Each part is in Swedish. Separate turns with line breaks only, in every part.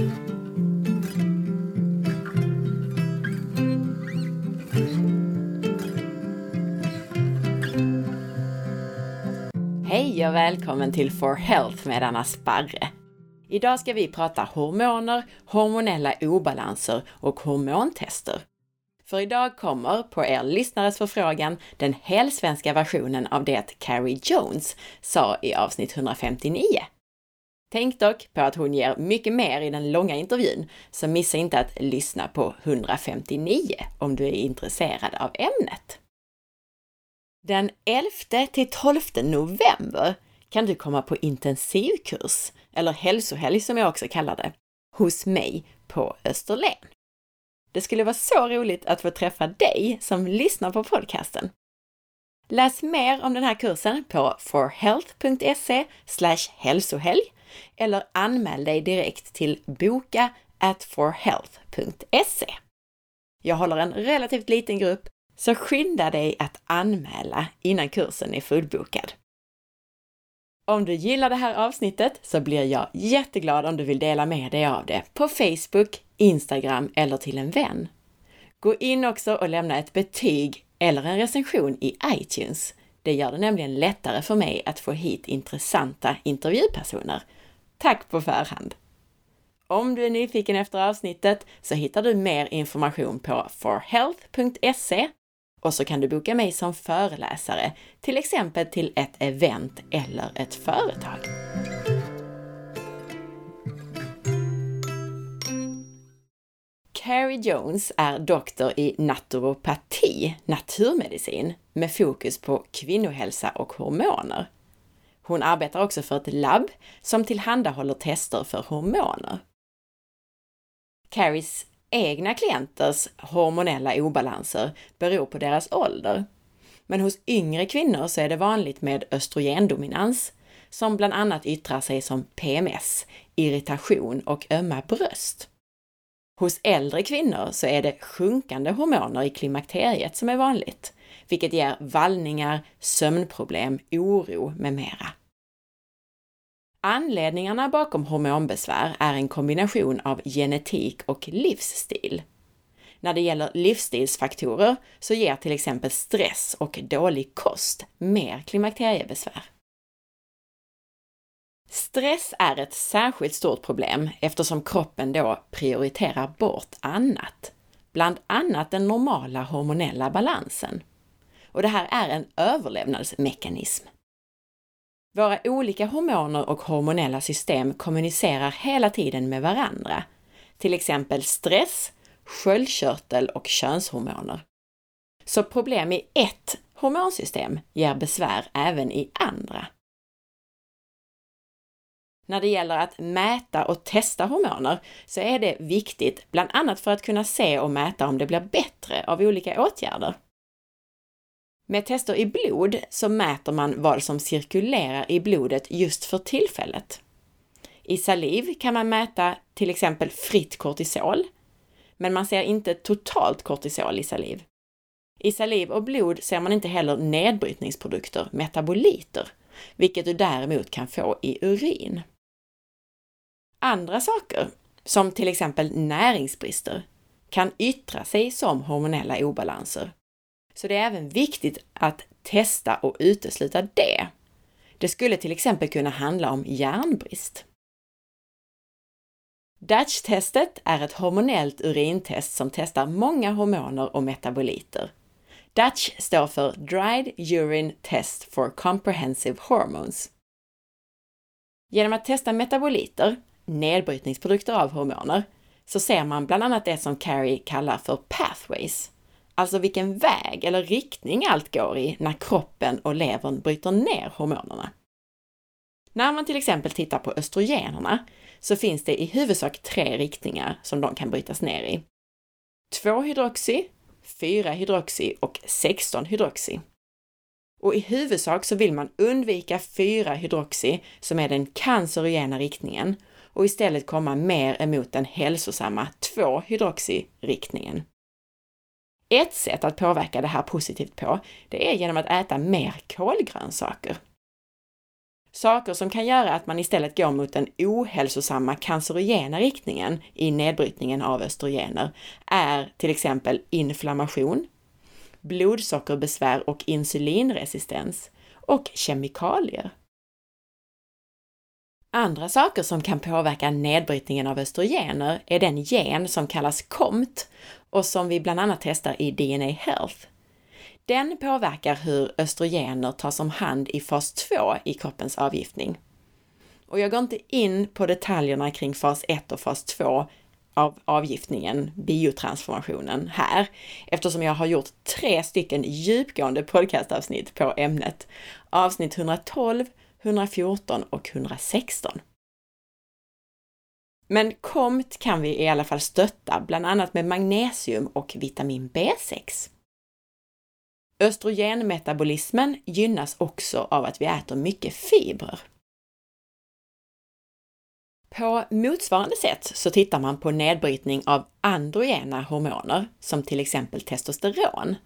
Hej och välkommen till For Health med Anna Sparre. Idag ska vi prata hormoner, hormonella obalanser och hormontester. För idag kommer, på er lyssnares förfrågan, den helsvenska versionen av det Carrie Jones sa i avsnitt 159. Tänk dock på att hon ger mycket mer i den långa intervjun, så missa inte att lyssna på 159 om du är intresserad av ämnet. Den 11 till 12 november kan du komma på intensivkurs, eller hälsohelg som jag också kallar det, hos mig på Österlen. Det skulle vara så roligt att få träffa dig som lyssnar på podcasten. Läs mer om den här kursen på forhealth.se hälsohelg eller anmäl dig direkt till boka at forhealth.se. Jag håller en relativt liten grupp, så skynda dig att anmäla innan kursen är fullbokad. Om du gillar det här avsnittet så blir jag jätteglad om du vill dela med dig av det på Facebook, Instagram eller till en vän. Gå in också och lämna ett betyg eller en recension i iTunes. Det gör det nämligen lättare för mig att få hit intressanta intervjupersoner. Tack på förhand! Om du är nyfiken efter avsnittet så hittar du mer information på forhealth.se och så kan du boka mig som föreläsare, till exempel till ett event eller ett företag. Carrie Jones är doktor i naturopati, naturmedicin, med fokus på kvinnohälsa och hormoner. Hon arbetar också för ett labb som tillhandahåller tester för hormoner. Carries egna klienters hormonella obalanser beror på deras ålder. Men hos yngre kvinnor så är det vanligt med östrogendominans, som bland annat yttrar sig som PMS, irritation och ömma bröst. Hos äldre kvinnor så är det sjunkande hormoner i klimakteriet som är vanligt, vilket ger vallningar, sömnproblem, oro med mera. Anledningarna bakom hormonbesvär är en kombination av genetik och livsstil. När det gäller livsstilsfaktorer så ger till exempel stress och dålig kost mer klimakteriebesvär. Stress är ett särskilt stort problem eftersom kroppen då prioriterar bort annat, bland annat den normala hormonella balansen. Och det här är en överlevnadsmekanism. Våra olika hormoner och hormonella system kommunicerar hela tiden med varandra, till exempel stress, sköldkörtel och könshormoner. Så problem i ett hormonsystem ger besvär även i andra. När det gäller att mäta och testa hormoner så är det viktigt, bland annat för att kunna se och mäta om det blir bättre av olika åtgärder. Med tester i blod så mäter man vad som cirkulerar i blodet just för tillfället. I saliv kan man mäta till exempel fritt kortisol, men man ser inte totalt kortisol i saliv. I saliv och blod ser man inte heller nedbrytningsprodukter, metaboliter, vilket du däremot kan få i urin. Andra saker, som till exempel näringsbrister, kan yttra sig som hormonella obalanser så det är även viktigt att testa och utesluta det. Det skulle till exempel kunna handla om järnbrist. Dutch-testet är ett hormonellt urintest som testar många hormoner och metaboliter. Dutch står för Dried Urine Test for Comprehensive Hormones. Genom att testa metaboliter, nedbrytningsprodukter av hormoner, så ser man bland annat det som Carrie kallar för pathways, Alltså vilken väg eller riktning allt går i när kroppen och levern bryter ner hormonerna. När man till exempel tittar på östrogenerna så finns det i huvudsak tre riktningar som de kan brytas ner i. 2-hydroxy, 4-hydroxy och 16-hydroxy. Och i huvudsak så vill man undvika 4-hydroxy som är den cancerogena riktningen och istället komma mer emot den hälsosamma 2-hydroxiriktningen. Ett sätt att påverka det här positivt på, det är genom att äta mer kolgrönsaker. Saker som kan göra att man istället går mot den ohälsosamma cancerogena riktningen i nedbrytningen av östrogener är till exempel inflammation, blodsockerbesvär och insulinresistens och kemikalier. Andra saker som kan påverka nedbrytningen av östrogener är den gen som kallas COMT och som vi bland annat testar i DNA Health. Den påverkar hur östrogener tas om hand i fas 2 i kroppens avgiftning. Och jag går inte in på detaljerna kring fas 1 och fas 2 av avgiftningen, biotransformationen, här, eftersom jag har gjort tre stycken djupgående podcastavsnitt på ämnet. Avsnitt 112, 114 och 116. Men KOMT kan vi i alla fall stötta, bland annat med magnesium och vitamin B6. Östrogenmetabolismen gynnas också av att vi äter mycket fibrer. På motsvarande sätt så tittar man på nedbrytning av androgena hormoner, som till exempel testosteron.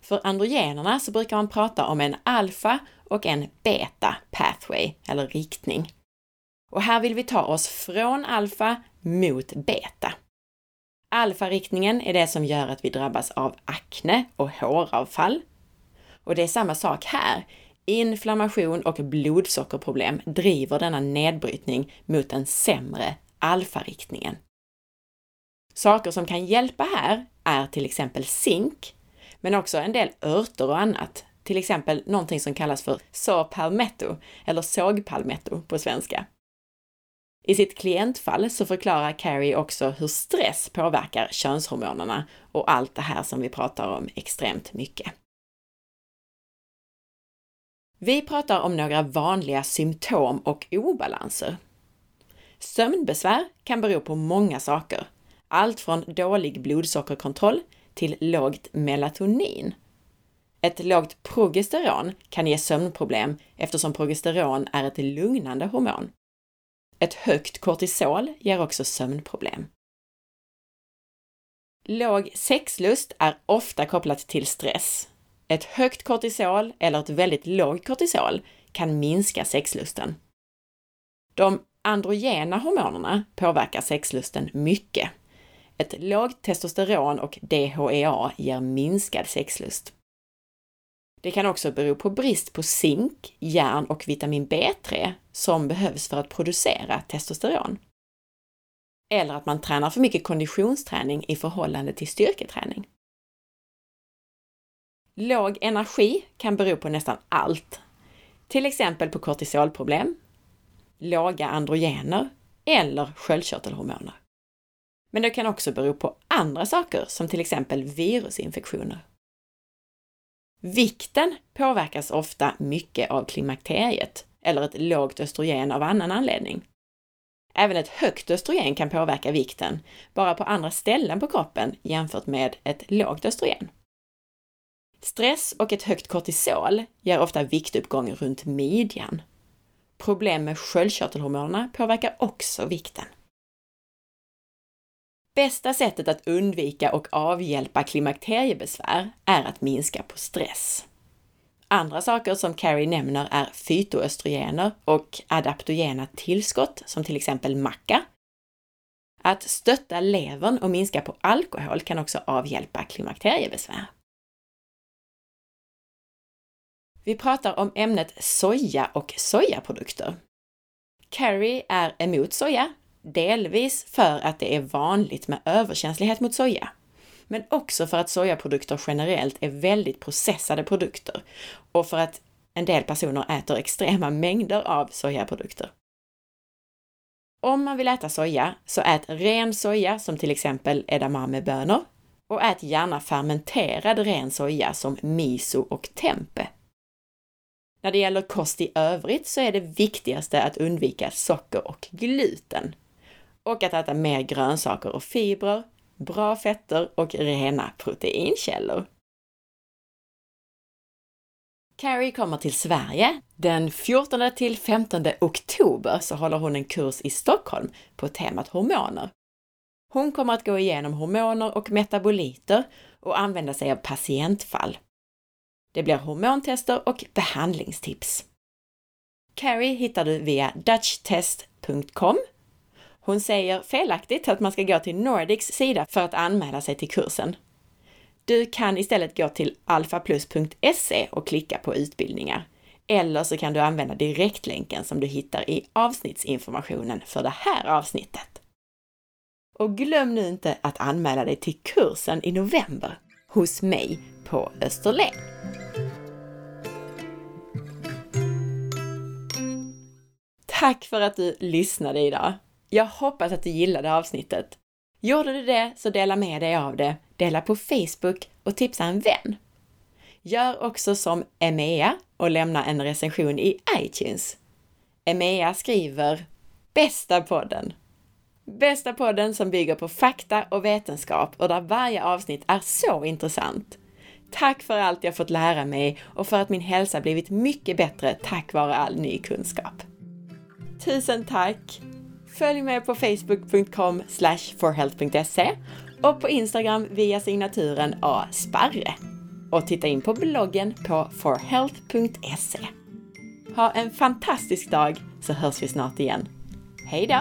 För androgenerna så brukar man prata om en alfa och en beta pathway, eller riktning. Och här vill vi ta oss från alfa mot beta. Alfa-riktningen är det som gör att vi drabbas av akne och håravfall. Och det är samma sak här. Inflammation och blodsockerproblem driver denna nedbrytning mot den sämre alfa-riktningen. Saker som kan hjälpa här är till exempel zink, men också en del örter och annat. Till exempel någonting som kallas för saw eller sågpalmetto på svenska. I sitt klientfall så förklarar Carrie också hur stress påverkar könshormonerna och allt det här som vi pratar om extremt mycket. Vi pratar om några vanliga symptom och obalanser. Sömnbesvär kan bero på många saker. Allt från dålig blodsockerkontroll till lågt melatonin. Ett lågt progesteron kan ge sömnproblem eftersom progesteron är ett lugnande hormon. Ett högt kortisol ger också sömnproblem. Låg sexlust är ofta kopplat till stress. Ett högt kortisol eller ett väldigt lågt kortisol kan minska sexlusten. De androgena hormonerna påverkar sexlusten mycket. Ett lågt testosteron och DHEA ger minskad sexlust. Det kan också bero på brist på zink, järn och vitamin B3 som behövs för att producera testosteron. Eller att man tränar för mycket konditionsträning i förhållande till styrketräning. Låg energi kan bero på nästan allt. Till exempel på kortisolproblem, låga androgener eller sköldkörtelhormoner. Men det kan också bero på andra saker som till exempel virusinfektioner. Vikten påverkas ofta mycket av klimakteriet eller ett lågt östrogen av annan anledning. Även ett högt östrogen kan påverka vikten, bara på andra ställen på kroppen jämfört med ett lågt östrogen. Stress och ett högt kortisol ger ofta viktuppgång runt midjan. Problem med sköldkörtelhormonerna påverkar också vikten. Bästa sättet att undvika och avhjälpa klimakteriebesvär är att minska på stress. Andra saker som Carrie nämner är fytoöstrogener och adaptogena tillskott som till exempel macka. Att stötta levern och minska på alkohol kan också avhjälpa klimakteriebesvär. Vi pratar om ämnet soja och sojaprodukter. Carrie är emot soja, delvis för att det är vanligt med överkänslighet mot soja, men också för att sojaprodukter generellt är väldigt processade produkter och för att en del personer äter extrema mängder av sojaprodukter. Om man vill äta soja, så ät ren soja som till exempel edamamebönor och ät gärna fermenterad ren soja som miso och tempe. När det gäller kost i övrigt så är det viktigaste att undvika socker och gluten. Och att äta mer grönsaker och fibrer, bra fetter och rena proteinkällor. Carrie kommer till Sverige. Den 14 till 15 oktober så håller hon en kurs i Stockholm på temat hormoner. Hon kommer att gå igenom hormoner och metaboliter och använda sig av patientfall. Det blir hormontester och behandlingstips. Carrie hittar du via dutchtest.com. Hon säger felaktigt att man ska gå till Nordics sida för att anmäla sig till kursen. Du kan istället gå till alfaplus.se och klicka på utbildningar. Eller så kan du använda direktlänken som du hittar i avsnittsinformationen för det här avsnittet. Och glöm nu inte att anmäla dig till kursen i november hos mig på Österlen. Tack för att du lyssnade idag! Jag hoppas att du gillade avsnittet. Gjorde du det så dela med dig av det, dela på Facebook och tipsa en vän. Gör också som Emea och lämna en recension i iTunes. Emea skriver Bästa podden! Bästa podden som bygger på fakta och vetenskap och där varje avsnitt är så intressant. Tack för allt jag fått lära mig och för att min hälsa blivit mycket bättre tack vare all ny kunskap. Tusen tack! Följ mig på facebook.com forhealth.se och på Instagram via signaturen asparre. Och titta in på bloggen på forhealth.se. Ha en fantastisk dag så hörs vi snart igen. Hej då!